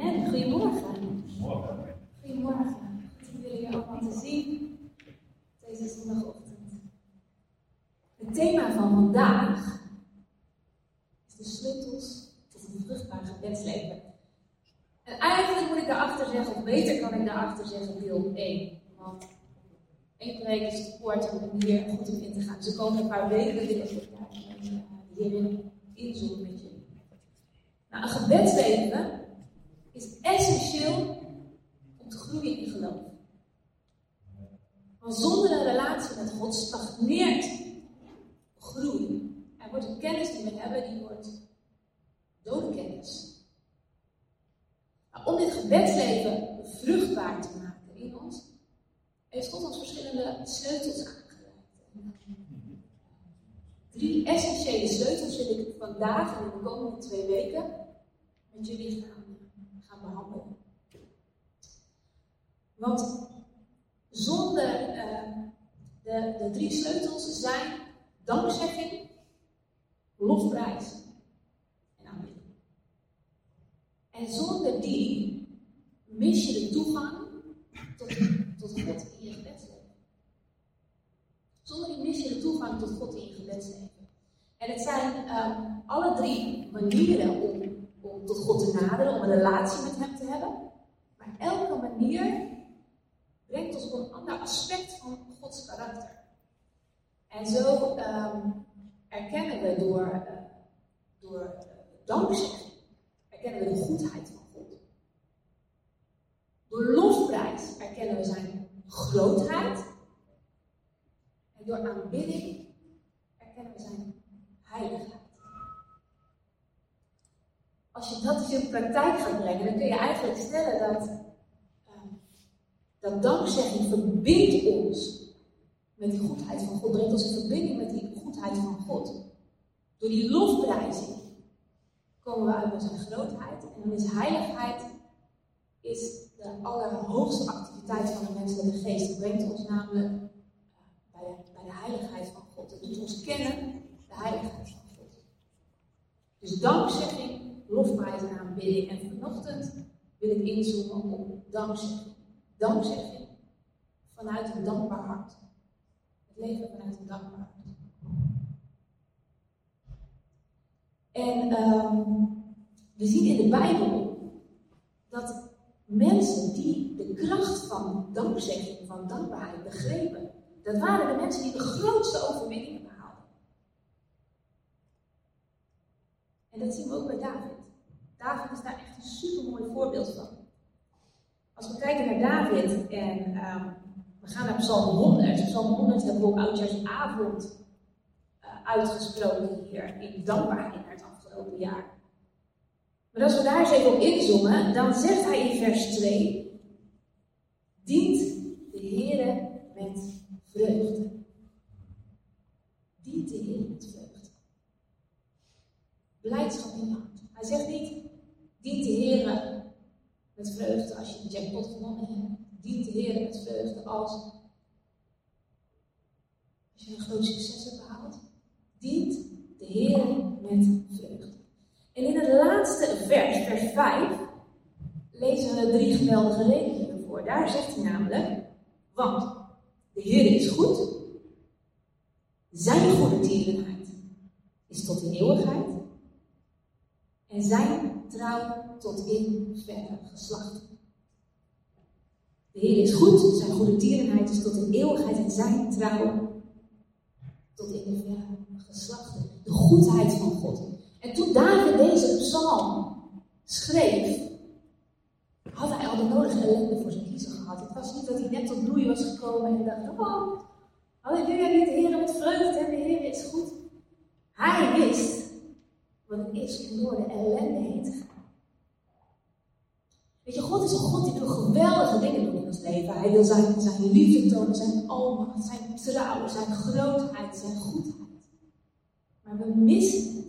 Amen. Goedemorgen. Goedemorgen. Goed om jullie allemaal te zien deze zondagochtend. Het thema van vandaag is de sleutels tot een vruchtbaar gebedsleven. En eigenlijk moet ik daarachter zeggen, of beter kan ik daarachter zeggen, deel 1. Want één week is het woord om hier goed op in te gaan. Dus de komende paar weken wil ik hierin inzoomen met jullie. Nou, een gebedsleven is essentieel om te groeien in geloof. Want zonder een relatie met God stagneert groei. Er wordt de kennis die we hebben, die wordt dode kennis. Nou, om dit gebedsleven vruchtbaar te maken in ons, heeft God ons verschillende sleutels aangereikt. Drie essentiële sleutels wil ik vandaag en de komende twee weken met jullie gaan behandelen. Want zonder uh, de, de drie sleutels zijn dankzegging, lofprijs en aanbidding. En zonder die mis je de toegang tot, tot God in je gebedsleven. Zonder die mis je de toegang tot God in je gebedsleven. En het zijn uh, alle drie manieren om tot God te naderen, om een relatie met Hem te hebben. Maar elke manier brengt ons op een ander aspect van Gods karakter. En zo um, erkennen we door, uh, door uh, dankzegging, erkennen we de goedheid van God. Door lofprijs erkennen we zijn grootheid. En door aanbidding erkennen we zijn heiligheid. Als je dat in praktijk gaat brengen, dan kun je eigenlijk stellen dat, uh, dat dankzegging verbindt ons met die goedheid van God, brengt ons in verbinding met die goedheid van God. Door die lofprijzing komen we uit bij zijn grootheid. En dan is heiligheid is de allerhoogste activiteit van de menselijke geest. Het brengt ons namelijk bij de, bij de heiligheid van God. Het doet ons kennen de heiligheid van God. Dus dankzegging, lofprijs en aanbidding. En vanochtend wil ik inzoomen op dankzegging. Dankzegging vanuit een dankbaar hart. Het leven vanuit een dankbaar hart. En um, we zien in de Bijbel dat mensen die de kracht van dankzegging, van dankbaarheid begrepen, dat waren de mensen die de grootste overwinningen behaalden. En dat zien we ook bij David. David is daar echt een supermooi voorbeeld van. Als we kijken naar David en um, we gaan naar Psalm 100. Psalm 100 hebben we ook oudjaarsavond uh, uitgesproken hier in dankbaarheid het afgelopen jaar. Maar als we daar eens even op inzoomen, dan zegt hij in vers 2: Dient de Heere met vreugde. Dient de Heer met vreugde. Blijdschap in je hart. Hij zegt niet: Dient de Heer met vreugde als je de jackpot gewonnen hebt. Dient de Heer met vreugde als, als je een groot succes hebt behaald. Dient de Heer met vreugde. En in het laatste vers, vers 5, lezen we drie geweldige redenen voor. Daar zegt hij namelijk, want de Heer is goed, zijn goede tierenheid is tot in eeuwigheid en zijn trouw tot in verre geslachten. De Heer is goed, zijn goede tierenheid is tot in eeuwigheid en zijn trouw tot in de verre. De goedheid van God. En toen David deze psalm schreef, had hij al de nodige ellende voor zijn kiezer gehad. Het was niet dat hij net tot bloei was gekomen en dacht, oh, halleluja, de Heer met vreugde en de Heer is goed. Hij wist wat het is om door de ellende heen te gaan. Weet je, God is een God die wil geweldige dingen doen in ons leven. Hij wil zijn, zijn liefde tonen, zijn almacht, zijn trouw, zijn grootheid, zijn goedheid. Maar we missen het.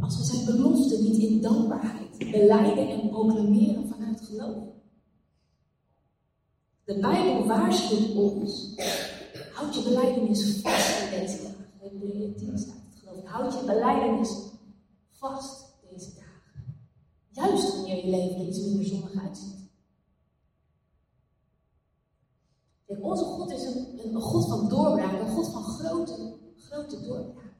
Als we zijn belofte niet in dankbaarheid beleiden en proclameren vanuit geloof. De Bijbel waarschuwt ons. Houd je beleidenis vast in deze dagen. Hebreeën 10 staat het geloof. Houd je beleidenis vast deze dagen. Juist wanneer je leven iets minder zonnig uitziet. Onze God is een, een God van doorbraak, een God van grote, grote doorbraak.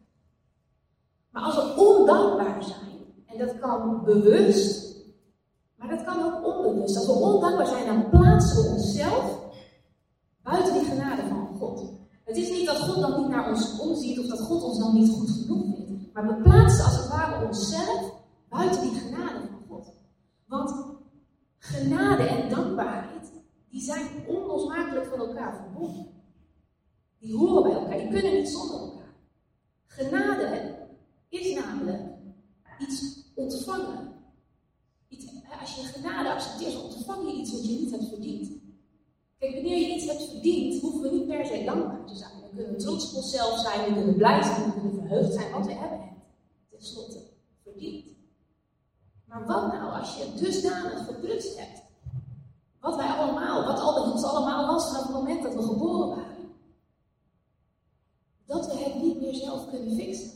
Maar als we ondankbaar zijn, en dat kan bewust, maar dat kan ook onbewust. Als we ondankbaar zijn, dan plaatsen we onszelf buiten die genade van God. Het is niet dat God dan niet naar ons omziet of dat God ons dan niet goed genoeg vindt. Maar we plaatsen als het ware onszelf buiten die genade van God. Want genade en dankbaarheid, die zijn onlosmakelijk van elkaar verbonden. Die horen bij elkaar, die kunnen niet zonder elkaar. Genade is namelijk iets ontvangen. Iets, als je genade accepteert, ontvang je iets wat je niet hebt verdiend. Kijk, wanneer je iets hebt verdiend, hoeven we niet per se dankbaar te zijn. We kunnen trots op onszelf zijn, we kunnen blij zijn, we kunnen verheugd zijn, want we hebben het tenslotte verdiend. Maar wat nou als je dusdanig geprutst hebt? Wat wij allemaal, wat ons allemaal was vanaf het moment dat we geboren waren. Dat we het niet meer zelf kunnen fixen.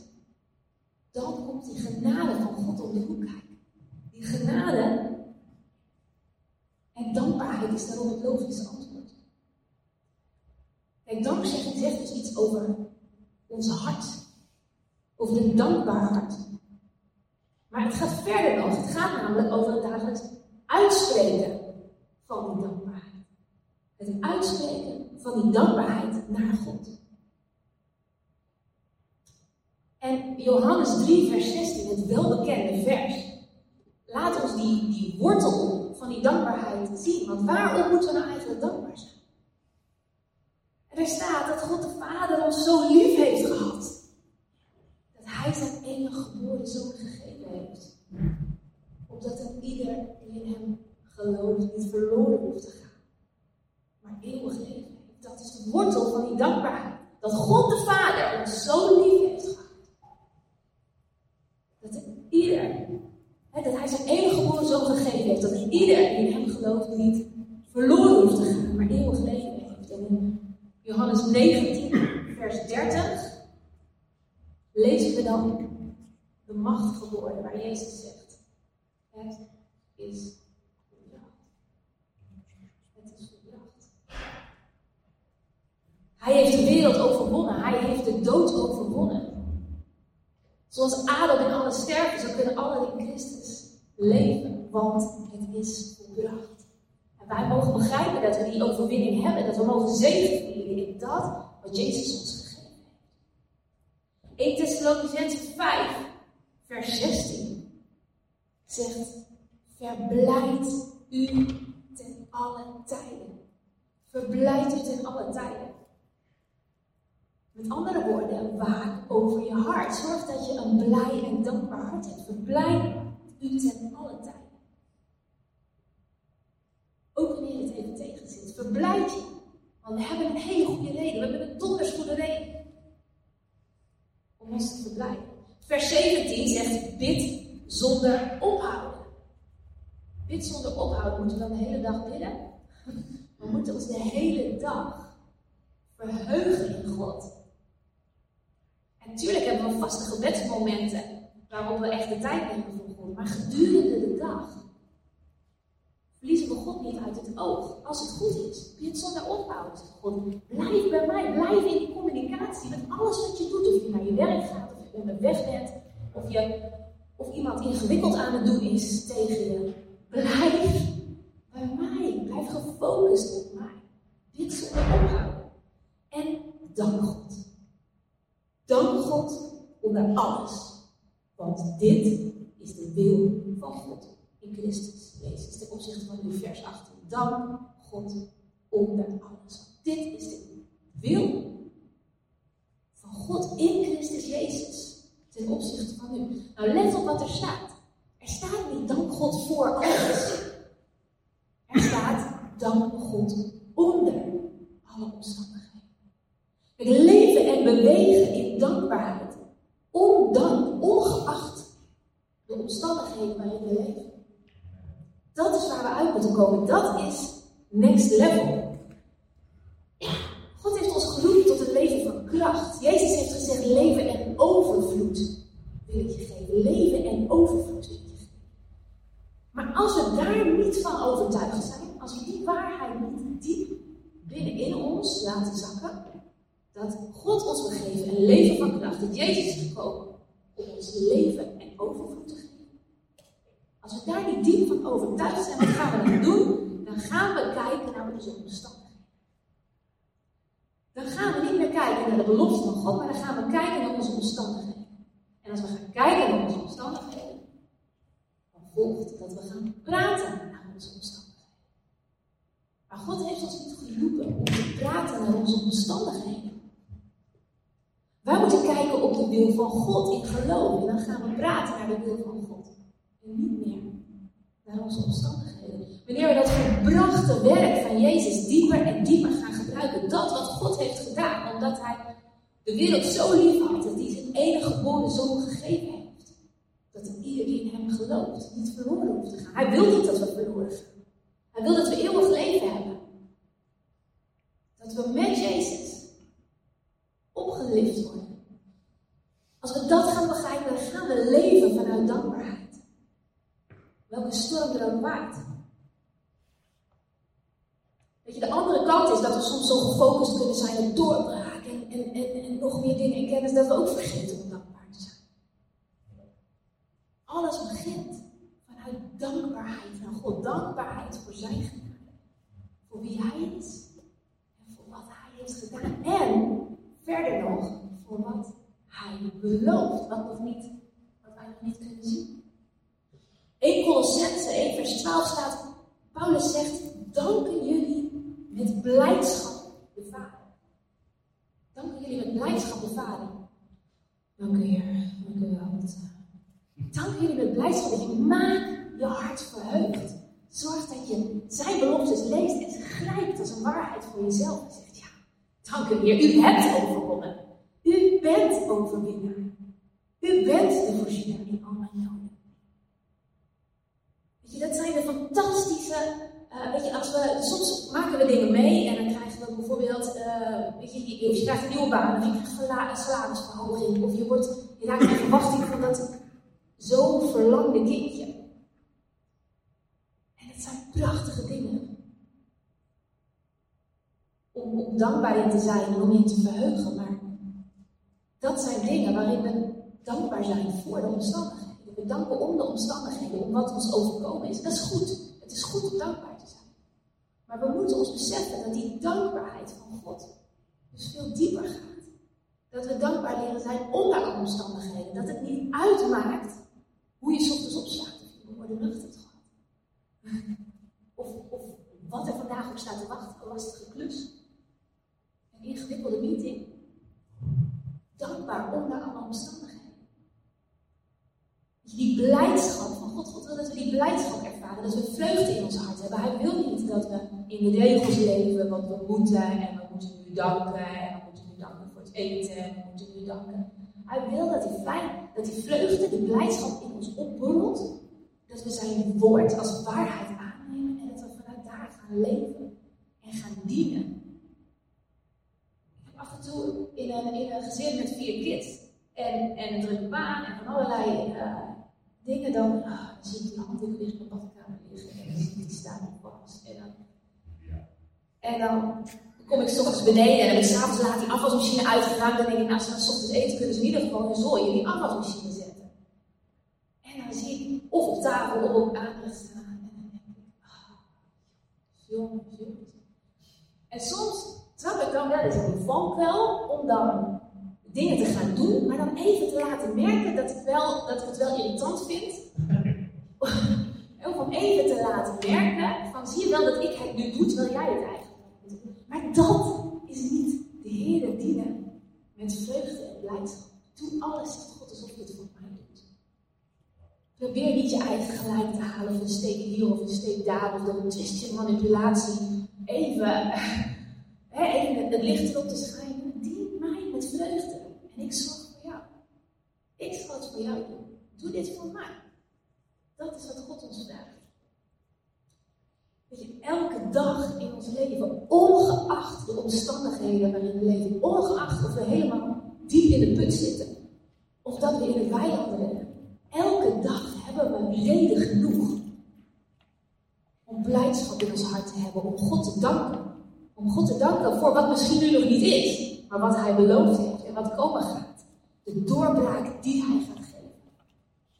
Dan komt die genade van God om de hoek kijken. Die genade en dankbaarheid is daarom het logische antwoord. Kijk, dankzegging zegt dus iets over ons hart. Over een dankbaar hart. Maar het gaat verder nog. Het gaat namelijk over het dagelijks uitspreken van die dankbaarheid. Het uitspreken van die dankbaarheid naar God. En Johannes 3, vers 16, het welbekende vers, laat ons die, die wortel van die dankbaarheid zien. Want waarom moeten we nou eigenlijk dankbaar zijn? En er staat dat God de Vader ons zo lief heeft gehad. Dat Hij zijn enige geboren zoon gegeven heeft. Opdat een ieder die in Hem gelooft niet verloren hoeft te gaan. Maar eeuwig leven. Dat is de wortel van die dankbaarheid. Dat God de Vader ons zo lief heeft gehad. Dat ieder dat hij zijn enige geboren zoon gegeven heeft. Dat ieder die in hem gelooft niet verloren hoeft te gaan, maar eeuwig leven Johannes 19, vers 30, lezen we dan de machtige woorden waar Jezus zegt: Het is volbracht. Het is volbracht. Hij heeft de wereld overwonnen. Hij heeft de dood overwonnen. Zoals Adam in alle sterven, zo kunnen allen in Christus leven, want het is volbracht. En wij mogen begrijpen dat we die overwinning hebben, dat we mogen zegevieren in dat wat Jezus ons gegeven heeft. 1 Thessalonicense 5, vers 16 zegt: Verblijd u ten alle tijden. Verblijd u ten alle tijden. Met andere woorden, waak over je hart. Zorg dat je een blij en dankbaar hart hebt. Verblijd u ten alle tijden. Ook wanneer het even tegen zit. Verblijd je. Want we hebben een hele goede reden. We hebben een donders goede reden. Om ons te verblijden. Vers 17 zegt: bid zonder ophouden. Bid zonder ophouden. Moeten we dan de hele dag bidden? We moeten ons de hele dag verheugen in God. En natuurlijk hebben we vaste gebedsmomenten waarop we echt de tijd nemen voor God. Maar gedurende de dag niet uit het oog. Als het goed is, bid zonder ophouden. God, blijf bij mij, blijf in die communicatie met alles wat je doet. Of je naar je werk gaat, of je onderweg bent, of, je, of iemand ingewikkeld aan het doen is tegen je. Blijf bij mij, blijf gefocust op mij. Bid zonder ophouden. En dank God. Dank God onder alles. Want dit is de wil van God in Christus Jezus. Ten opzichte van uw vers 18. Dank God onder alles. Dit is de wil van God in Christus Jezus. Ten opzichte van u. Nou, let op wat er staat. Er staat niet dank God voor alles. Er staat dank God onder alle omstandigheden. Het leven en bewegen in dankbaarheid. Ondank, ongeacht de omstandigheden waarin we leven. Dat is waar we uit moeten komen. Dat is next level. God heeft ons geroepen tot een leven van kracht. Jezus heeft gezegd: leven en overvloed wil ik je geven. Leven en overvloed wil ik je geven. Maar als we daar niet van overtuigd zijn, als we die waarheid niet diep binnenin ons laten zakken, dat God ons wil geven een leven van kracht, dat Jezus is gekomen om ons leven en overvloed. Als we daar niet diep van overtuigd zijn, wat gaan we dan doen? Dan gaan we kijken naar onze omstandigheden. Dan gaan we niet meer kijken naar de belofte van God, maar dan gaan we kijken naar onze omstandigheden. En als we gaan kijken naar onze omstandigheden, dan volgt dat we gaan praten naar onze omstandigheden. Maar God heeft ons niet geroepen om te praten naar onze omstandigheden. Wij moeten kijken op de wil van God in geloof. En dan gaan we praten naar de wil van God. En niet meer naar onze omstandigheden. Wanneer we dat verbrachte werk van Jezus dieper en dieper gaan gebruiken. Dat wat God heeft gedaan. Omdat Hij de wereld zo lief had. Dat Hij zijn enige geboren zoon gegeven heeft. Dat ieder die in Hem gelooft niet verloren hoeft te gaan. Hij wil niet dat we verloren gaan. Hij wil dat we eeuwig leven hebben. Dat we met Jezus opgelicht worden. Als we dat gaan begrijpen, dan gaan we leven vanuit dankbaarheid. Welke storm er ook waait. Weet je, de andere kant is dat we soms zo gefocust kunnen zijn op doorbraak en, en, en, en nog meer dingen in kennis, dat we ook vergeten om dankbaar te zijn. Alles begint vanuit dankbaarheid naar God. Dankbaarheid voor zijn genade. Voor wie hij is. En voor wat hij heeft gedaan. En verder nog, voor wat hij belooft, wat, nog niet, wat wij nog niet kunnen zien. 1 Colossense 1 vers 12 staat, Paulus zegt, danken jullie met blijdschap de Vader. Danken jullie met blijdschap de Vader. Dank u Heer, dank u wel. Dank jullie met blijdschap dat je maak je hart verheugt. Zorg dat je zijn beloftes leest en grijpt als een waarheid voor jezelf. En zegt, ja, dank u Heer, u hebt overwonnen. U bent overwinnaar. U bent de voorziener in al mijn noden. Weet je, dat zijn de fantastische. Uh, weet je, als we, soms maken we dingen mee en dan krijgen we bijvoorbeeld, uh, weet je, of je krijgt een nieuwe baan, of je krijgt een salarisverhoging, of je, wordt, je raakt in verwachting van dat zo verlangde kindje. En het zijn prachtige dingen. Om, om dankbaar in te zijn en om je te verheugen, maar dat zijn dingen waarin we dankbaar zijn voor de omstandigheden. We danken om de omstandigheden, om wat ons overkomen is. Dat is goed. Het is goed om dankbaar te zijn. Maar we moeten ons beseffen dat die dankbaarheid van God dus veel dieper gaat. Dat we dankbaar leren zijn onder omstandigheden. Dat het niet uitmaakt hoe je ochtends opstaat. Of je behoorde lucht hebt gehad. Of, of wat er vandaag op staat te wachten. Een lastige klus. Een ingewikkelde meeting dankbaar onder alle omstandigheden. Die blijdschap van God, God wil dat we die blijdschap ervaren, dat we vreugde in ons hart hebben. Hij wil niet dat we in de regels leven, want we moeten en we moeten nu danken en we moeten nu danken voor het eten en we moeten nu danken. Hij wil dat die fijn, dat die vreugde, die blijdschap in ons opborrelt, dat we zijn woord als waarheid aannemen en dat we vanuit daar gaan leven en gaan dienen af en toe in een, in een gezin met vier kids en, en een drukke baan en van allerlei uh, dingen, dan, dan zie ik die handdoeken liggen op de badkamer liggen en dan zie ik die staan op was. En dan, en dan kom ik s ochtends beneden en dan heb ik s'avonds laat die afwasmachine uitgeruimd. Dan denk ik, nou, als we s ochtends eten, kunnen ze in ieder geval een zooi in die afwasmachine zetten. En dan zie ik of op tafel of op aanrecht staan. En dan denk ik, ah, jongens, jongens. En soms trap ik dan wel eens in die valkuil om dan dingen te gaan doen, maar dan even te laten merken dat ik, wel, dat het wel irritant vind. of om even te laten merken van zie je wel dat ik het nu doe terwijl jij het eigenlijk doet. Maar dat is niet de Heer dienen met vreugde en blijdschap. Doe alles tot God alsof je het voor mij doet. Probeer niet je eigen gelijk te halen of een steek hier of een steek daar of door een twistje manipulatie even He, even het licht erop te schijnen. Dien mij met vreugde. En ik zorg voor jou. Ik zal het voor jou doen. Doe dit voor mij. Dat is wat God ons vraagt. Weet je, elke dag in ons leven, ongeacht de omstandigheden waarin we leven, ongeacht of we helemaal diep in de put zitten, of dat we in het weiland rennen, elke dag hebben we reden genoeg om blijdschap in ons hart te hebben, om God te danken. Om God te danken voor wat misschien nu nog niet is, maar wat Hij beloofd heeft wat komen gaat. De doorbraak die Hij gaat geven.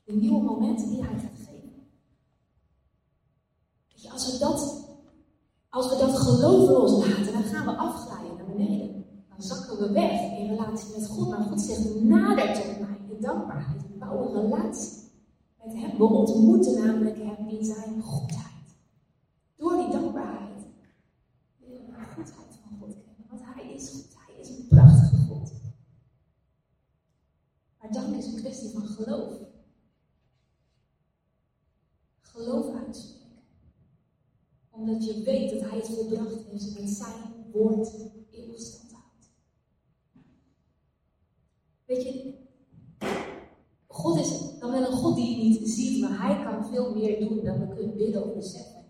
De nieuwe momenten die Hij gaat geven. Je, als we dat, als we dat geloof loslaten, dan gaan we afglijden naar beneden. Dan zakken we weg in relatie met God. Maar God zegt, nader tot mij in dankbaarheid. Bouw een relatie met Hem. We ontmoeten namelijk Hem in Zijn goedheid. Door die dankbaarheid willen we de goedheid van God kennen. Want Hij is goed. Hij is een prachtige God. Maar dank is een kwestie van geloof. Geloof uitspreken. Omdat je weet dat Hij het volbracht heeft en met Zijn woord eeuwig stand houdt. Weet je, God is dan wel een God die je niet ziet, maar Hij kan veel meer doen dan we kunnen bidden of beseffen.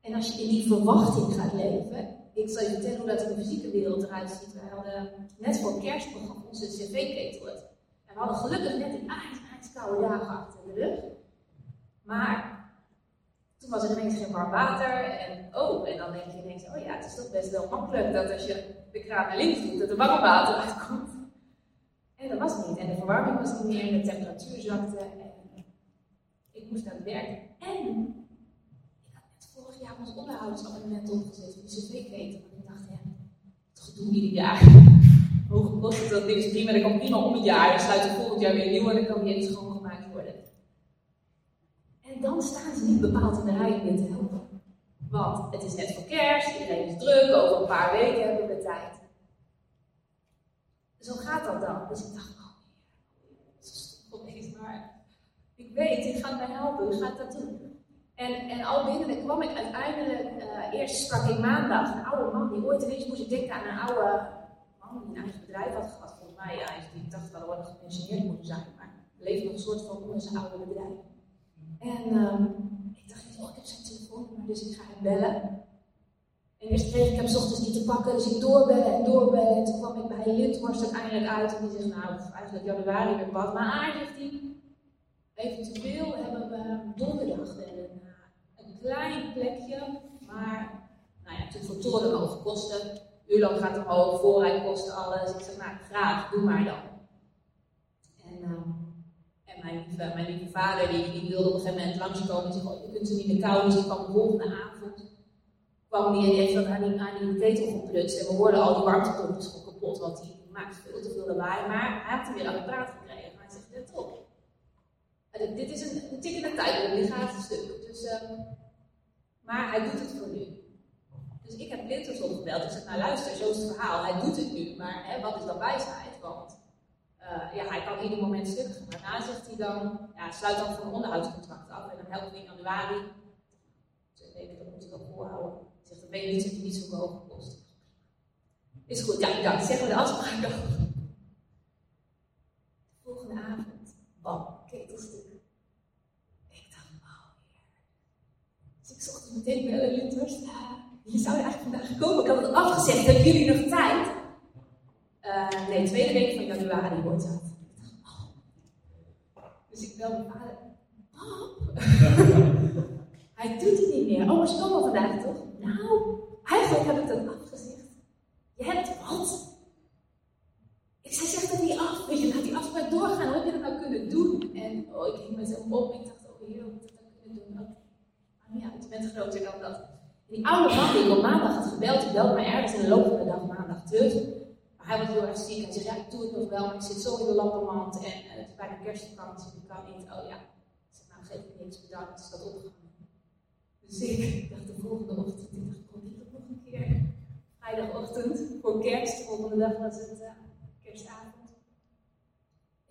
En als je in die verwachting gaat leven, ik zal je vertellen hoe dat in de fysieke wereld eruit ziet. We hadden net voor kerstprogramma onze cv-ketel. En we hadden gelukkig net die ijskoude dagen achter de rug. Maar toen was er ineens geen warm water. En oh, en dan denk je ineens, oh ja, het is toch best wel makkelijk dat als je de kraan naar links doet, dat er warm water uitkomt. En dat was niet. En de verwarming was niet meer, de temperatuur zakte. En ik moest naar het werk. En jaar ons onderhoudsabonnement opgezet voor de cv-keten. En ik dacht, ja, het gedoe ieder jaar. Hoge kosten, dat ding is prima, dat kan prima om het jaar. Dan sluit het volgend jaar weer nieuw en dan kan even schoongemaakt worden. En dan staan ze niet bepaald in de rij om je te helpen. Want het is net voor kerst, iedereen is druk, over een paar weken hebben we tijd. Zo gaat dat dan. Dus ik dacht, oh dat is geweest, maar ik weet, je gaat mij helpen, u gaat dat doen. En, en al binnen kwam ik uiteindelijk, uh, eerst sprak ik maandag een oude man die ooit ineens moest ik denken aan een oude man die een eigen bedrijf had gehad. Volgens mij, ja, die dacht wel dat we gepensioneerd moeten zijn, maar leefde nog een soort van onder zijn oude bedrijf. En um, ik dacht, oh, ik heb zijn telefoonnummer, dus ik ga hem bellen. En eerst kreeg ik hem ochtends niet te pakken, dus ik doorbellen en doorbellen. En toen kwam ik bij Lindhorst uiteindelijk uit en die zegt, nou, eigenlijk januari weer pas. Maar zegt hij, eventueel hebben we donderdag bellen klein plekje, maar nou ja, voor toren hoge kosten. Uurloon gaat omhoog, voorrij kost alles. Ik zeg, nou graag, doe maar dan. En, uh, en mijn, lieve, mijn lieve vader, die, wilde op een gegeven moment langskomen. Die zei, je kunt ze niet in de kou, dus ik kwam de volgende avond. Kwam die en die heeft aan die, aan die ketel geprutst. En we hoorden al die warmtepompjes gewoon kapot, want die maakt veel te veel lawaai. Maar hij had er weer aan het praten gekregen. Hij zegt, let op. Dit is een, een tikkende tijd, die gaat een stuk. Dus... Uh, maar hij doet het voor nu. Dus ik heb Linters opgebeld. Ik zeg, nou luister, zo is het verhaal. Hij doet het nu, maar hè, wat is dan wijsheid? Want uh, ja, hij kan ieder moment stuk gaan. Daarna zegt hij dan, ja, sluit dan voor een onderhoudscontract af. En dan helpt hij in januari. Twee weken, dat moet ik ook volhouden. Ik zeg, dan ben je niet, niet zo hoog kost. Is goed, ja, ja, zeggen we de afspraak dan. De volgende avond, bam, ketelstuk. Meteen bellen, Lindhorst. Je zou eigenlijk vandaag komen. Ik had het afgezegd. Hebben jullie nog tijd? Uh, nee, tweede week van januari wordt dat. Dus ik bel mijn vader. Pap? Hij doet het niet meer. Oh, maar ze vandaag toch? Nou, eigenlijk heb ik dat afgezegd. Je hebt wat? Ik zei, zeg dat niet af. Weet je, laat die afspraak doorgaan. Hoe heb je dat nou kunnen doen? En oh, ik ging met hem op. Ik dacht, oh heer, hoe heb ik dat kunnen doen? ja, je bent groter dan dat. En die oude man die ik op maandag had gebeld, die belde mij ergens in de loop van de dag maandag terug. Maar hij was heel erg ziek. Hij zei, ja, ik doe het nog wel, maar ik zit zo in de lampenmand en uh, het is bijna kerstvakantie, ik kan niet. Oh ja. Ik zei, nou geef me niks, bedankt, is dat opgegaan. Dus ik dacht de volgende ochtend, ik dacht, probeer het nog een keer. Vrijdagochtend, voor kerst, de volgende dag was het uh, kerstavond.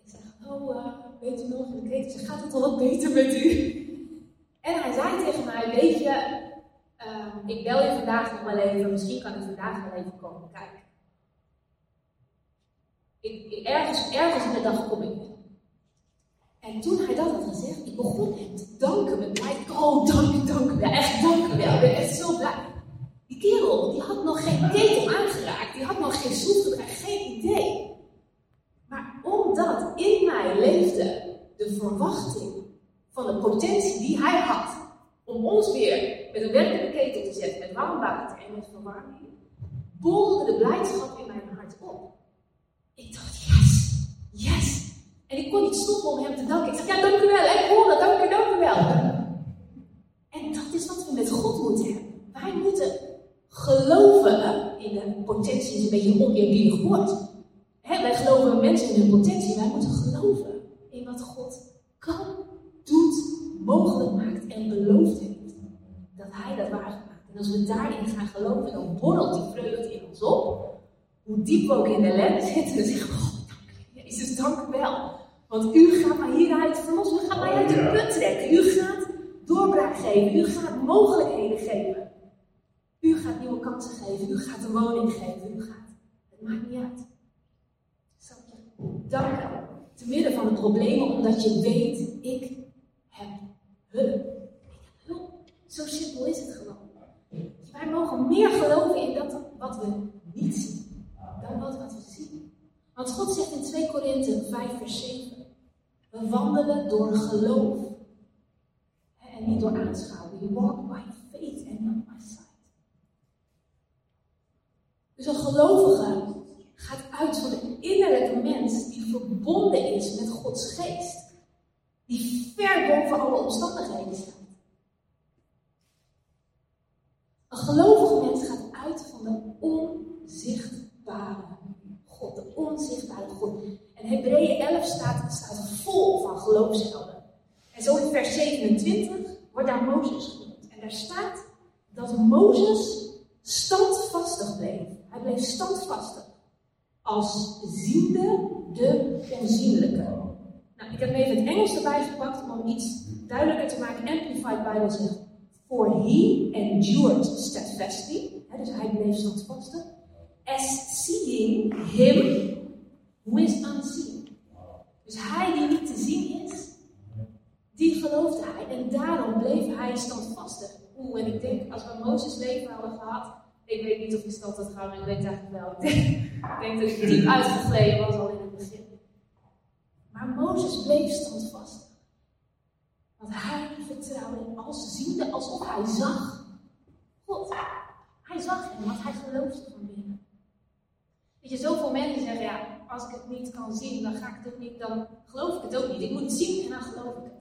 Ik zeg, oh, uh, weet u nog? En ik zei, gaat het al wat beter met u? En hij zei tegen mij, weet je, uh, ik bel je vandaag nog wel even, misschien kan ik vandaag wel even komen kijken. Ik, ergens, ergens in de dag kom ik. En toen hij dat had gezegd, ik begon hem te danken met mij. Oh, dank u, dank. Echt, dank u wel. Ik ben echt zo blij. Die kerel, die had nog geen ketel aangeraakt. Die had nog geen gedraaid. Geen idee. Maar omdat in mij leefde de verwachting van de potentie die hij had om ons weer met een werkende ketel te zetten met warm water en met verwarming, borrelde de blijdschap in mijn hart op. Ik dacht, yes, yes. En ik kon niet stoppen om hem te danken. Ik zei, ja, dank u wel, ik hoor het, dank u, dank u wel. En dat is wat we met God moeten hebben. Wij moeten geloven in de potentie, is een beetje een oneerbiedig woord. Wij geloven mensen in hun potentie, wij moeten geloven in wat God kan, mogelijk maakt en beloofd heeft. Dat Hij dat waar maakt. En als we daarin gaan geloven, dan borrelt die vreugde in ons op. Hoe diep we ook in de ellende zitten, dan zeggen we, oh, dank u, Jezus, dank u wel. Want u gaat mij hieruit verlossen, u gaat mij uit de put trekken. U gaat doorbraak geven, u gaat mogelijkheden geven. U gaat nieuwe kansen geven, u gaat een woning geven, u gaat. Het maakt niet uit. Zal je danken. Te midden van de problemen, omdat je weet, ik Zo simpel is het gewoon. Wij mogen meer geloven in dat wat we niet zien, dan wat, wat we zien. Want God zegt in 2 Korinthe 5 vers 7, we wandelen door geloof. En niet door aanschouwen. We walk by faith and not by sight. Dus een gelovige gaat uit van de innerlijke mens die verbonden is met Gods geest. Die ver boven alle omstandigheden staat. Een gelovige mens gaat uit van de onzichtbare God. De onzichtbare God. En Hebreeën 11 staat, staat vol van geloofshelden. En zo in vers 27 wordt daar Mozes genoemd. En daar staat dat Mozes standvastig bleef. Hij bleef standvastig. Als ziende de onzienlijke. Nou, ik heb even het Engels erbij gepakt om iets duidelijker te maken. Amplified Bible zegt: For he endured steadfastly. dus hij bleef standvastig. As seeing him who is unseen. Dus hij die niet te zien is, die geloofde hij. En daarom bleef hij standvastig. Oeh, en ik denk, als we Mozes leven hadden gehad, ik weet niet of ik stand had gehouden, ik weet eigenlijk wel. Ik denk, ik denk dat ik diep uitgegleden was al in het begin. Maar Mozes bleef standvastig. Want hij vertrouwde als ziende, alsof hij zag God. Hij zag hem, want hij geloofde van binnen. Weet je, zoveel mensen zeggen, ja, als ik het niet kan zien, dan ga ik het ook niet, dan geloof ik het ook niet. Ik moet het zien en dan geloof ik het.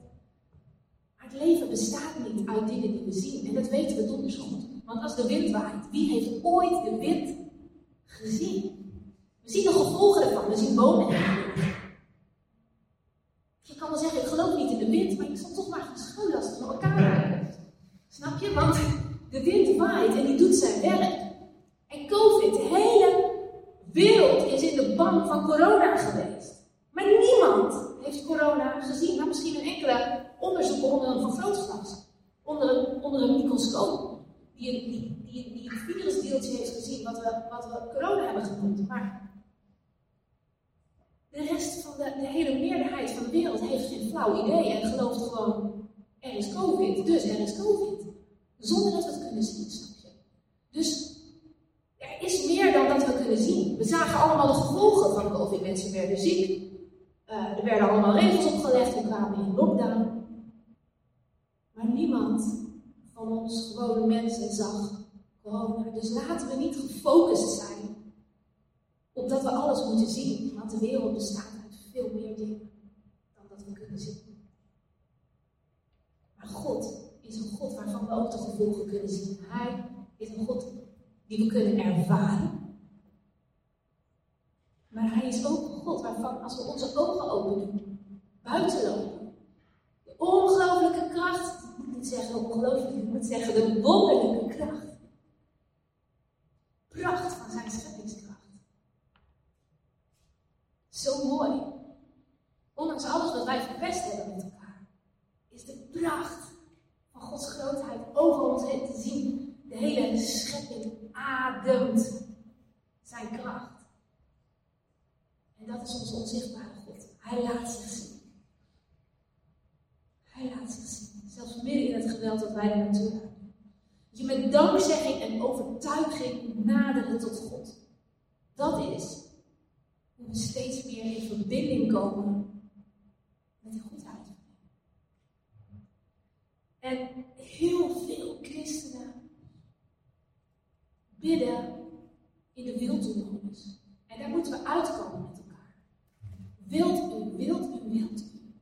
Maar het leven bestaat niet uit dingen die we zien. En dat weten we donders goed. Want als de wind waait, wie heeft ooit de wind gezien? We zien de gevolgen ervan. We zien bomen en En COVID, de hele wereld is in de bang van corona geweest. Maar niemand heeft corona gezien. Maar misschien een enkele onderzoek onder een vergrootglas. Onder een, onder een microscoop. Die, die, die, die het virusdeeltje heeft gezien wat we, wat we corona hebben genoemd. Maar de rest van de, de hele meerderheid van de wereld heeft geen flauw idee. En gelooft gewoon, er is COVID, dus er is COVID. Zonder dat we het kunnen zien? Dus er is meer dan dat we kunnen zien. We zagen allemaal de gevolgen van COVID. Mensen werden ziek. Uh, er werden allemaal regels opgelegd. We kwamen in lockdown. Maar niemand van ons gewone mensen zag corona. Dus laten we niet gefocust zijn op dat we alles moeten zien. Want de wereld bestaat uit veel meer dingen dan dat we kunnen zien. Maar God is een God waarvan we ook de gevolgen kunnen zien. Hij is een God die we kunnen ervaren. Maar hij is ook een God waarvan, als we onze ogen open doen, buiten lopen, de ongelooflijke kracht, ik moet niet zeggen ongelooflijk, ik moet zeggen de wonderlijke kracht, pracht van zijn scheppingskracht. Zo mooi. Ondanks alles wat wij verpest hebben met elkaar, is de pracht van Gods grootheid over ons heen te zien. De hele schepping ademt zijn kracht. En dat is onze onzichtbare God. Hij laat zich zien. Hij laat zich zien. Zelfs midden in het geweld dat wij er naartoe gaan. Dat je met dankzegging en overtuiging naderen tot God. Dat is hoe we steeds meer in verbinding komen met de goedheid. En heel veel christenen bidden in de wildtoemodus. En daar moeten we uitkomen met elkaar. Wilt u, wilt u, wilt u.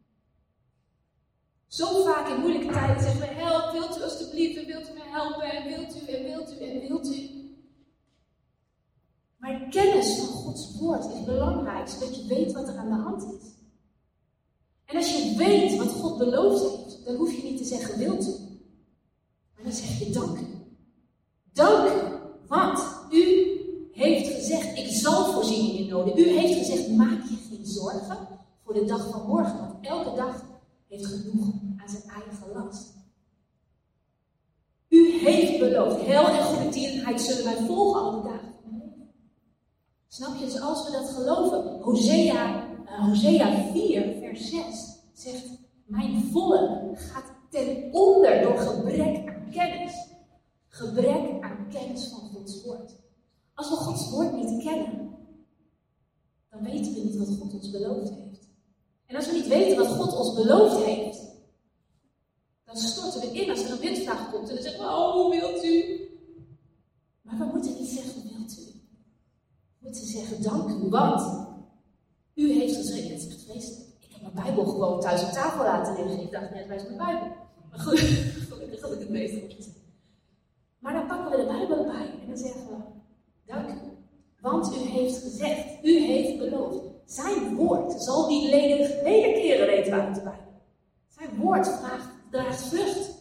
Zo vaak in moeilijke tijden zeggen we, help, wilt u alstublieft, en wilt u mij helpen, en wilt u, en wilt u, en wilt u. Maar kennis van Gods woord is belangrijk, zodat je weet wat er aan de hand is. En als je weet wat God beloofd heeft, dan hoef je niet te zeggen wilt u. Maar dan zeg je dank u. Dank u, want u heeft gezegd, ik zal voorzien in je noden. U heeft gezegd, maak je geen zorgen voor de dag van morgen, want elke dag heeft genoeg aan zijn eigen last. U heeft beloofd, hel en zullen wij volgen al dagen van mijn. Snap je? Dus als we dat geloven, Hosea, uh, Hosea 4, vers 6 zegt, mijn volk gaat ten onder door gebrek aan kennis. Gebrek aan kennis van Gods woord. Als we Gods woord niet kennen, dan weten we niet wat God ons beloofd heeft. En als we niet weten wat God ons beloofd heeft, dan storten we in als er een windvraag komt en dan zeggen we, oh, wilt u? Maar we moeten niet zeggen, wilt u? We moeten zeggen, dank u, want u heeft gezegd, het. Ik heb mijn Bijbel gewoon thuis op tafel laten liggen. Ik dacht net, waar is mijn Bijbel? Maar goed, gelukkig had ik het opgezet. Maar dan pakken we de Bijbel erbij en dan zeggen we, dank u. Want u heeft gezegd, u heeft beloofd. Zijn woord zal niet ledig wederkeren, weten we uit de. Zijn woord draagt vrucht.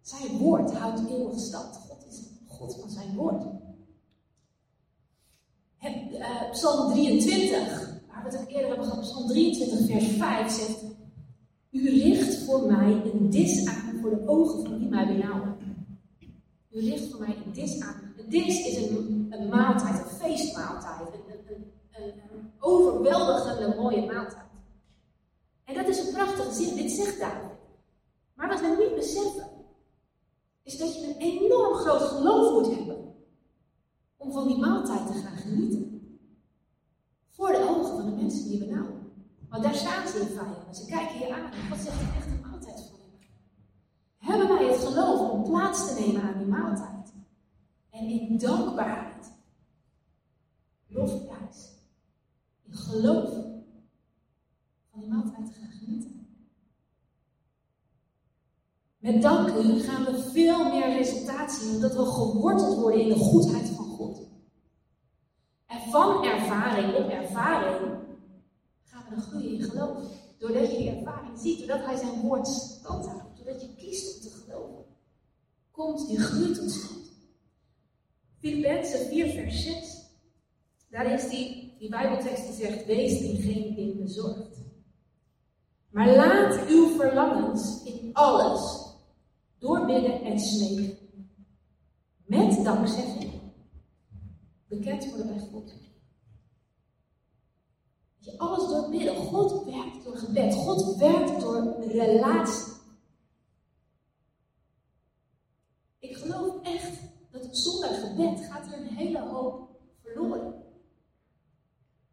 Zijn woord houdt eeuwig stand. God is God van zijn woord. Uh, Psalm 23, waar we het ook eerder hebben gehad, Psalm 23, vers 5 zegt: U richt voor mij een dis aan voor de ogen van die mij benauwen. U richt voor mij een dis aan. Een dis is een, een maaltijd, een feestmaaltijd, een, een, een, een overweldigende mooie maaltijd. En dat is een prachtige zin, dit zegt David. Maar wat we niet beseffen, is dat je een enorm groot geloof moet hebben om van die maaltijd te gaan genieten. Voor de ogen van de mensen die benauwen. Want daar staan ze in vijanden. Ze kijken je aan God zegt een maaltijd voor je. Hebben wij het geloof om plaats te nemen aan die maaltijd? En in dankbaarheid, lofprijs, in geloof van die maaltijd te gaan genieten. Met dank u gaan we veel meer resultaat zien, omdat we geworteld worden in de goedheid van God. En van ervaring op ervaring gaan we dan groeien in geloof. Doordat je die ervaring ziet, doordat Hij zijn woord stand houdt, doordat je kiest om te geloven, komt die groei tot stand. Filippenzen 4, vers 6. Daar is die, die Bijbeltekst die zegt: Wees in geen ding bezorgd. Maar laat uw verlangens in alles doorbidden en smeken. Met dankzegging. Bekend worden bij God. Alles doorbidden. God werkt door gebed. God werkt door relatie. Ik geloof echt dat zonder gebed gaat er een hele hoop verloren.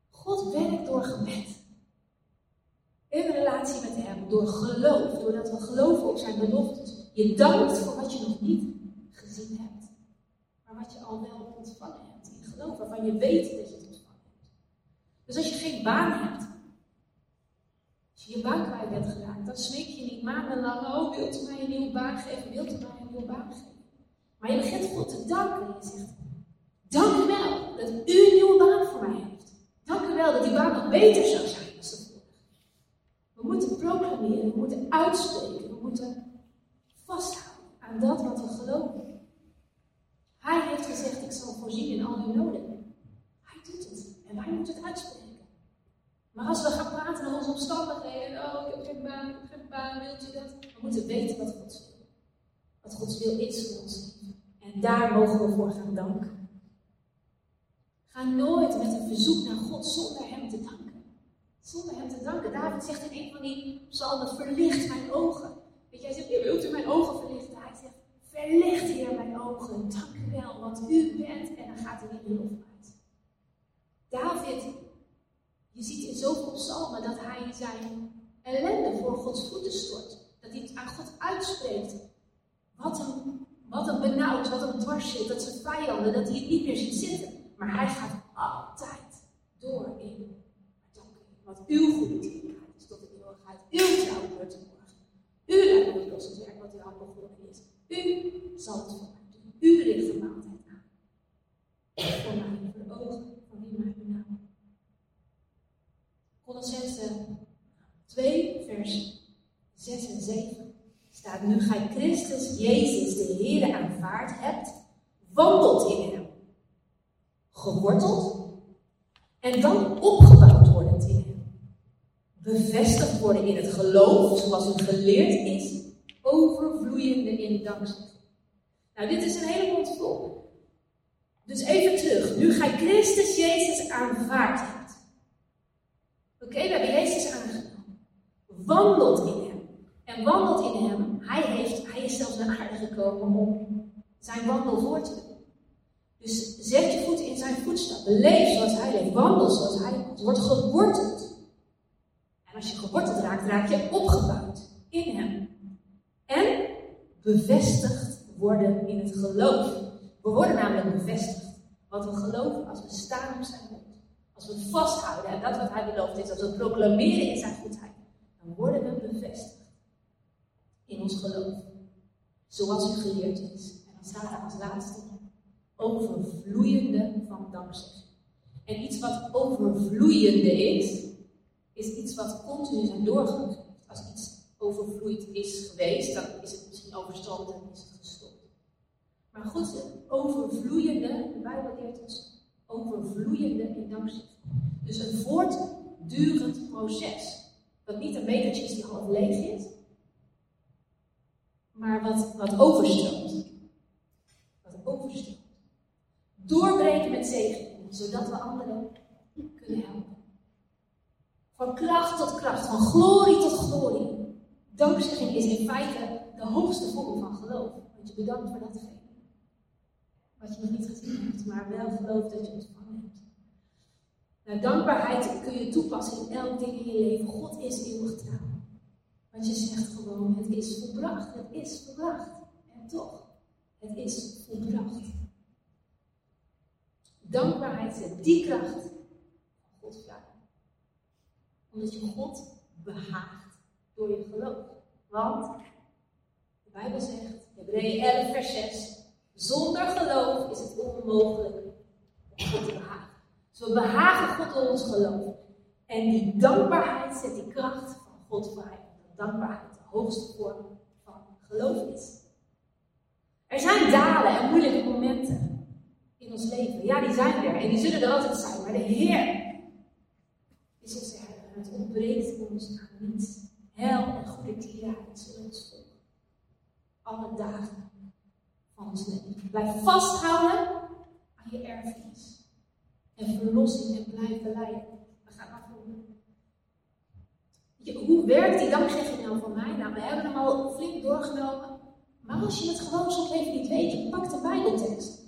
God werkt door gebed. In relatie met Hem, door geloof, doordat we geloven op Zijn beloftes. Je dankt voor wat je nog niet gezien hebt, maar wat je al wel ontvangen hebt in geloof, waarvan je weet dat je het. Dus als je geen baan hebt, als je je baan kwijt bent geraakt, dan smeek je niet maandenlang, oh wilt u mij een nieuwe baan geven, wilt u mij een nieuwe baan geven. Maar je begint God te danken en je zegt, dank u wel dat u een nieuwe baan voor mij heeft. Dank u wel dat die baan nog beter zou zijn dan de vorige. We moeten proclameren, we moeten uitspreken, we moeten vasthouden aan dat wat we geloven. Hij heeft gezegd, ik zal voorzien in al uw noden. Hij doet het. En wij moeten het uitspreken. Maar als we gaan praten over onze omstandigheden, oh, ik heb geen baan, ik heb geen baan, wilt u dat? We moeten weten wat Gods wil. Wat Gods wil is voor ons En daar mogen we voor gaan danken. Ga nooit met een verzoek naar God zonder Hem te danken. Zonder Hem te danken. David zegt in een van die psalmen, verlicht mijn ogen. Weet jij zegt, wilt u mijn ogen verlichten? Hij zegt, verlicht hier mijn ogen. Dank u wel, want u bent. En dan gaat hij in de lofprijs. David, je ziet in zoveel psalmen dat hij zijn ellende voor Gods voeten stort. Dat hij het aan God uitspreekt. wat een, wat een benauwd, wat een dwars zit, dat ze vijanden, dat hij het niet meer ziet zitten. Maar hij gaat altijd door in. Wat uw goede is tot de eeuwigheid. Uw trouw wordt morgen. U leidt het werk wat u al begonnen is. U zal het voor doen. U richt de maaltijd aan. Voor mij, voor de ogen van wie mij. Colossense 2, vers 6 en 7 staat: Nu gij Christus Jezus, de Heer, aanvaard hebt, wandelt in hem. Geworteld en dan opgebouwd worden in hem. Bevestigd worden in het geloof, zoals u geleerd is, overvloeiende in dankzegging. Nou, dit is een hele mond vol. Dus even terug. Nu gij Christus Jezus aanvaard Oké, we hebben Jezus aangenomen. Wandelt in hem. En wandelt in hem. Hij, heeft, hij is zelfs naar aarde gekomen om zijn wandel voor te doen. Dus zet je voet in zijn voetstappen. Leef zoals hij leeft. Wandel zoals hij leeft. Word geworteld. En als je geworteld raakt, raak je opgebouwd in hem. En bevestigd worden in het geloof. We worden namelijk bevestigd. Wat we geloven als we staan op zijn woord. Als we vasthouden en dat wat hij belooft is, als we proclameren in zijn goedheid, dan worden we bevestigd in ons geloof. Zoals u geleerd is. En dan staat als laatste overvloeiende van dankzegging. En iets wat overvloeiende is, is iets wat continu zijn doorgegeven. Als iets overvloeid is geweest, dan is het misschien overstroomd en is het gestopt. Maar goed, overvloeiende, de Bijbel leert ons overvloeiende in. Dus een voortdurend proces. Dat niet een metertje is die half leeg is, maar wat, wat overstroomt. Wat overstroomt. Doorbreken met zegen, zodat we anderen kunnen helpen. Van kracht tot kracht, van glorie tot glorie. Dankzegging is in feite de hoogste vorm van geloof. Want je bedankt voor datgene wat je nog niet gezien hebt, maar wel gelooft dat je ontvangen hebt. Nou, dankbaarheid kun je toepassen in elk ding in je leven. God is eeuwig trouw. Want je zegt gewoon, het is volbracht, het is volbracht. En toch, het is volbracht. Dankbaarheid zet die kracht van God vrij. Omdat je God behaagt door je geloof. Want de Bijbel zegt, Hebreeën 11 vers 6, zonder geloof is het onmogelijk om God te behagen. Dus we behagen God door ons geloof. En die dankbaarheid zet die kracht van God vrij. Dat dankbaarheid de hoogste vorm van geloof is. Er zijn dalen en moeilijke momenten in ons leven. Ja, die zijn er. En die zullen er altijd zijn. Maar de Heer is herder. En het ontbreekt ons aan niets. Hel en goede tierenheid zullen ons volgen. Alle dagen ons. Blijf vasthouden aan je erfenis. En verlossing en blijf beleiden. We gaan afronden. Hoe werkt die dankzegging nou van mij? Nou, we hebben hem al flink doorgenomen. Maar als je het gewoon soms even niet weet, je pakt de Bijbeltekst.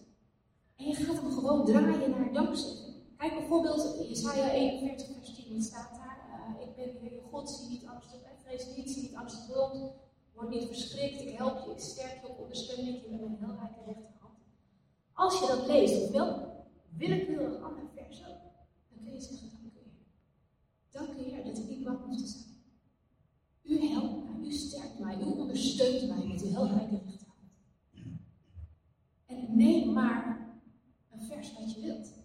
En je gaat hem gewoon draaien naar dankzegging. Kijk bijvoorbeeld Jesaja 41 vers 10, het staat daar. Uh, ik ben de God, zie niet angstig en vrees niet, zie niet rond. Word niet verschrikt, ik help je, ik sterk je, ik ondersteun je met mijn heelrijke rechterhand. Als je dat leest, of wel willekeurig ander vers ook, dan kun je zeggen, dank u Heer. Dank u Heer dat ik niet bang hoef te zijn. U helpt mij, u sterkt mij, u ondersteunt mij met uw heelrijke rechterhand. En neem maar een vers wat je wilt.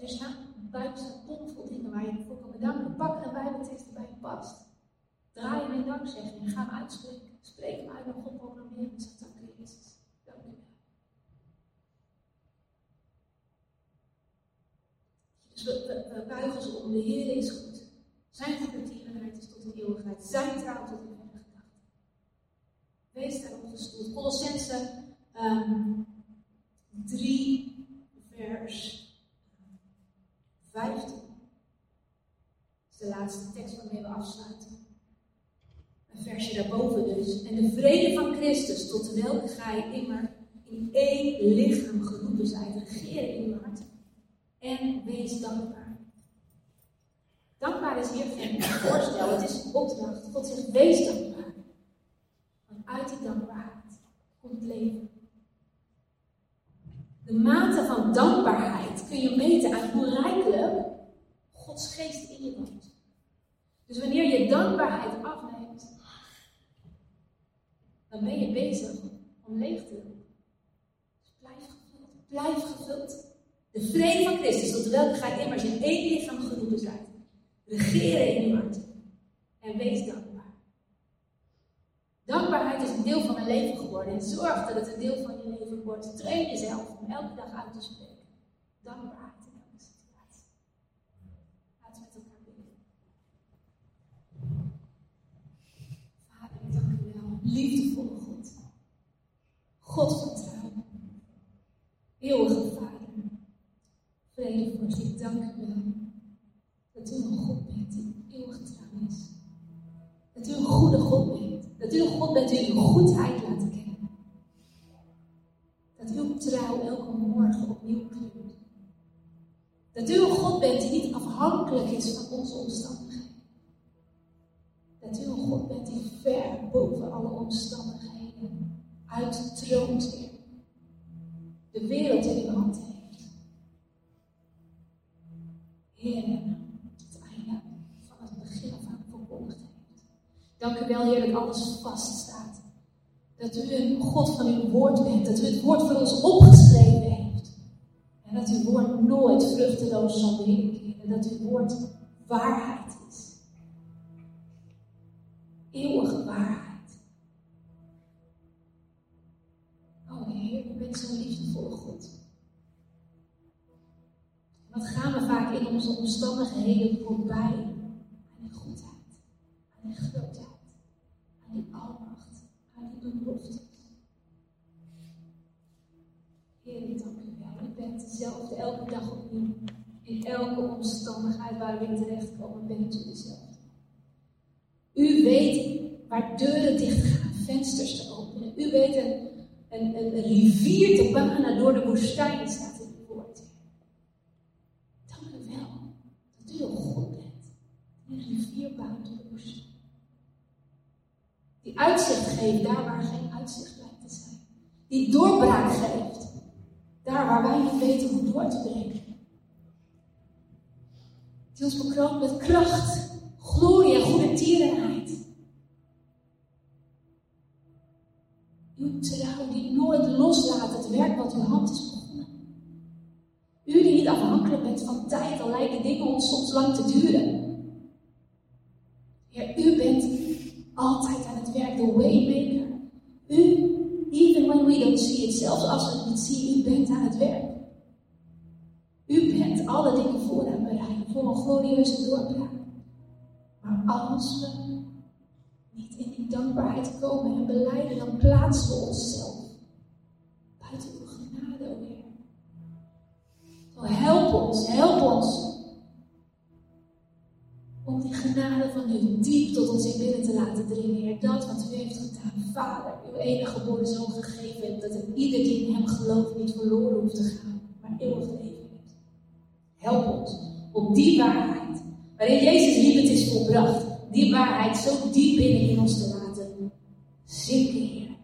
Er staan buiten bomvol dingen waar je voor kan bedanken. Pak een bijbeltekst die bij je past. Draai hem in dankzegging ga hem uitspreken. Spreek hem uit naar God proclameren en zeg dank u Jezus. Dank u wel. Dus we, buigen ze om. De Heer is goed. Zijn goedertierenheid is tot in eeuwigheid. Zijn trouw tot in gedachten. Wees daarop gestoeld. Colossense um, 3 vers 15. Dat is de laatste tekst waarmee we afsluiten. Een versje daarboven dus. En de vrede van Christus, tot welke gij immer in één lichaam geroepen zijt, regeren in uw hart. En wees dankbaar. Dankbaar is hier geen voorstel, het is een opdracht. God zegt, wees dankbaar. Want leven. De mate van dankbaarheid kun je meten aan hoe rijkelijk Gods geest in je woont. Dus wanneer je dankbaarheid afneemt, dan ben je bezig om leeg te doen. Dus blijf gevuld. Blijf gevuld. De vrede van Christus, tot welke gaat immers in één lichaam geroepen zijn. Regeren in je hart. En wees dankbaar. Dankbaarheid is een deel van mijn leven geworden. En zorg dat het een deel van je leven wordt. Train jezelf om elke dag uit te spreken. Dankbaarheid in elke situatie. Laten we met elkaar bidden. Vader, ik dank u wel. Liefdevolle God. God van trouw. Eeuwige Vader. Vredevorst, ik dank u wel. Dat u een God bent die eeuwig trouw is. Dat u een goede God bent. Dat u een God bent die uw goedheid laat kennen. Dat uw trouw elke morgen opnieuw kleurt. Dat u een God bent die niet afhankelijk is van onze omstandigheden. Ver boven alle omstandigheden uittroont, Heer. De wereld in uw hand heeft. Heer, het einde van het begin af aan heeft. Dank u wel, Heer, dat alles vaststaat. Dat u een God van uw woord bent. Dat u het woord voor ons opgeschreven heeft. En dat uw woord nooit vruchteloos zal weerkeren. Dat uw woord waarheid omstandigheden voorbij aan die goedheid, aan die grootheid, aan die almacht, aan die beloftes. Heer, ik dank u wel. U bent dezelfde elke dag opnieuw. In elke omstandigheid waar we terechtkomen, bent u dezelfde. U weet waar deuren dicht gaan, vensters te openen. U weet een, een, een, een rivier te banen door de woestijn, staat in het woord. Dank u wel dat u een God bent die een rivier bouwt door de woestijn. Die uitzicht geeft daar waar geen uitzicht lijkt te zijn. Die doorbraak geeft daar waar wij niet weten hoe door te breken. Die ons bekroont met kracht, glorie en goede tierenheid. Uw trouw die nooit loslaat het werk wat uw hand is begonnen. U die niet afhankelijk bent van tijd, al lijken dingen ons soms lang te duren. Heer, u bent altijd aan het werk, de waymaker. U, even when we don't see it, zelfs als we het niet zien, u bent aan het werk. U bent alle dingen voor en bereiden glorieuze doorbraak. Maar als we niet in die dankbaarheid komen en beleiden, dan plaatsen we onszelf buiten uw genade, o Heer. Help ons, help ons om die genade van u diep tot ons in binnen te laten dringen, Heer. Dat wat u heeft gedaan, Vader, uw enige geboren zoon gegeven dat er ieder die in hem gelooft niet verloren hoeft te gaan, maar eeuwig leven heeft. Help ons om die waarheid, waarin Jezus liep het is volbracht, die waarheid zo diep binnen in ons te laten zinken, Heer.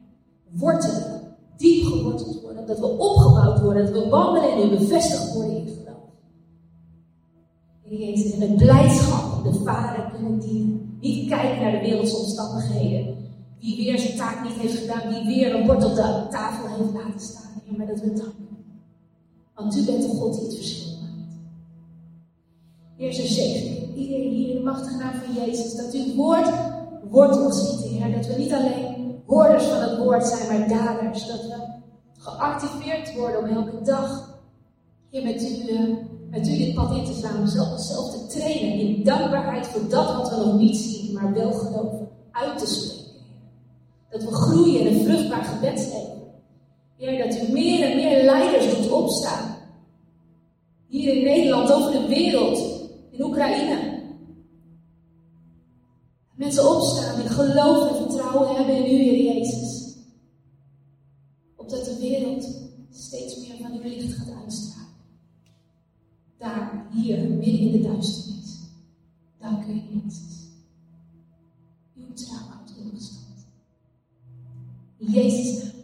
Wortelen, diep geworteld worden, dat we opgebouwd worden, dat we wandelen en bevestigd worden in geloof. Heer Jezus, en met blijdschap de Vader kunnen dienen. Niet kijken naar de wereldse omstandigheden. Wie weer zijn taak niet heeft gedaan, wie weer een bord op de tafel heeft laten staan. Heer, maar dat we danken. Want u bent de God die het verschil. Heer, zo zegen iedereen hier in de machtige naam van Jezus. Dat uw woord wortels schiet, Heer. Dat we niet alleen hoorders van het woord zijn, maar daders. Dat we geactiveerd worden om elke dag, Heer, met u, uh, met u dit pad in te slaan. Om zelf te trainen in dankbaarheid voor dat wat we nog niet zien, maar wel geloven. Uit te spreken. Dat we groeien in een vruchtbaar gebedsleven. Heer, dat u meer en meer leiders doet opstaan. Hier in Nederland, over de wereld in Oekraïne. Mensen opstaan die geloof en vertrouwen hebben in u, Heer Jezus. Opdat de wereld steeds meer van uw licht gaat uitstralen. Daar, hier, midden in de duisternis. Dank u, Jezus. Uw trouw houdt. In Jezus'.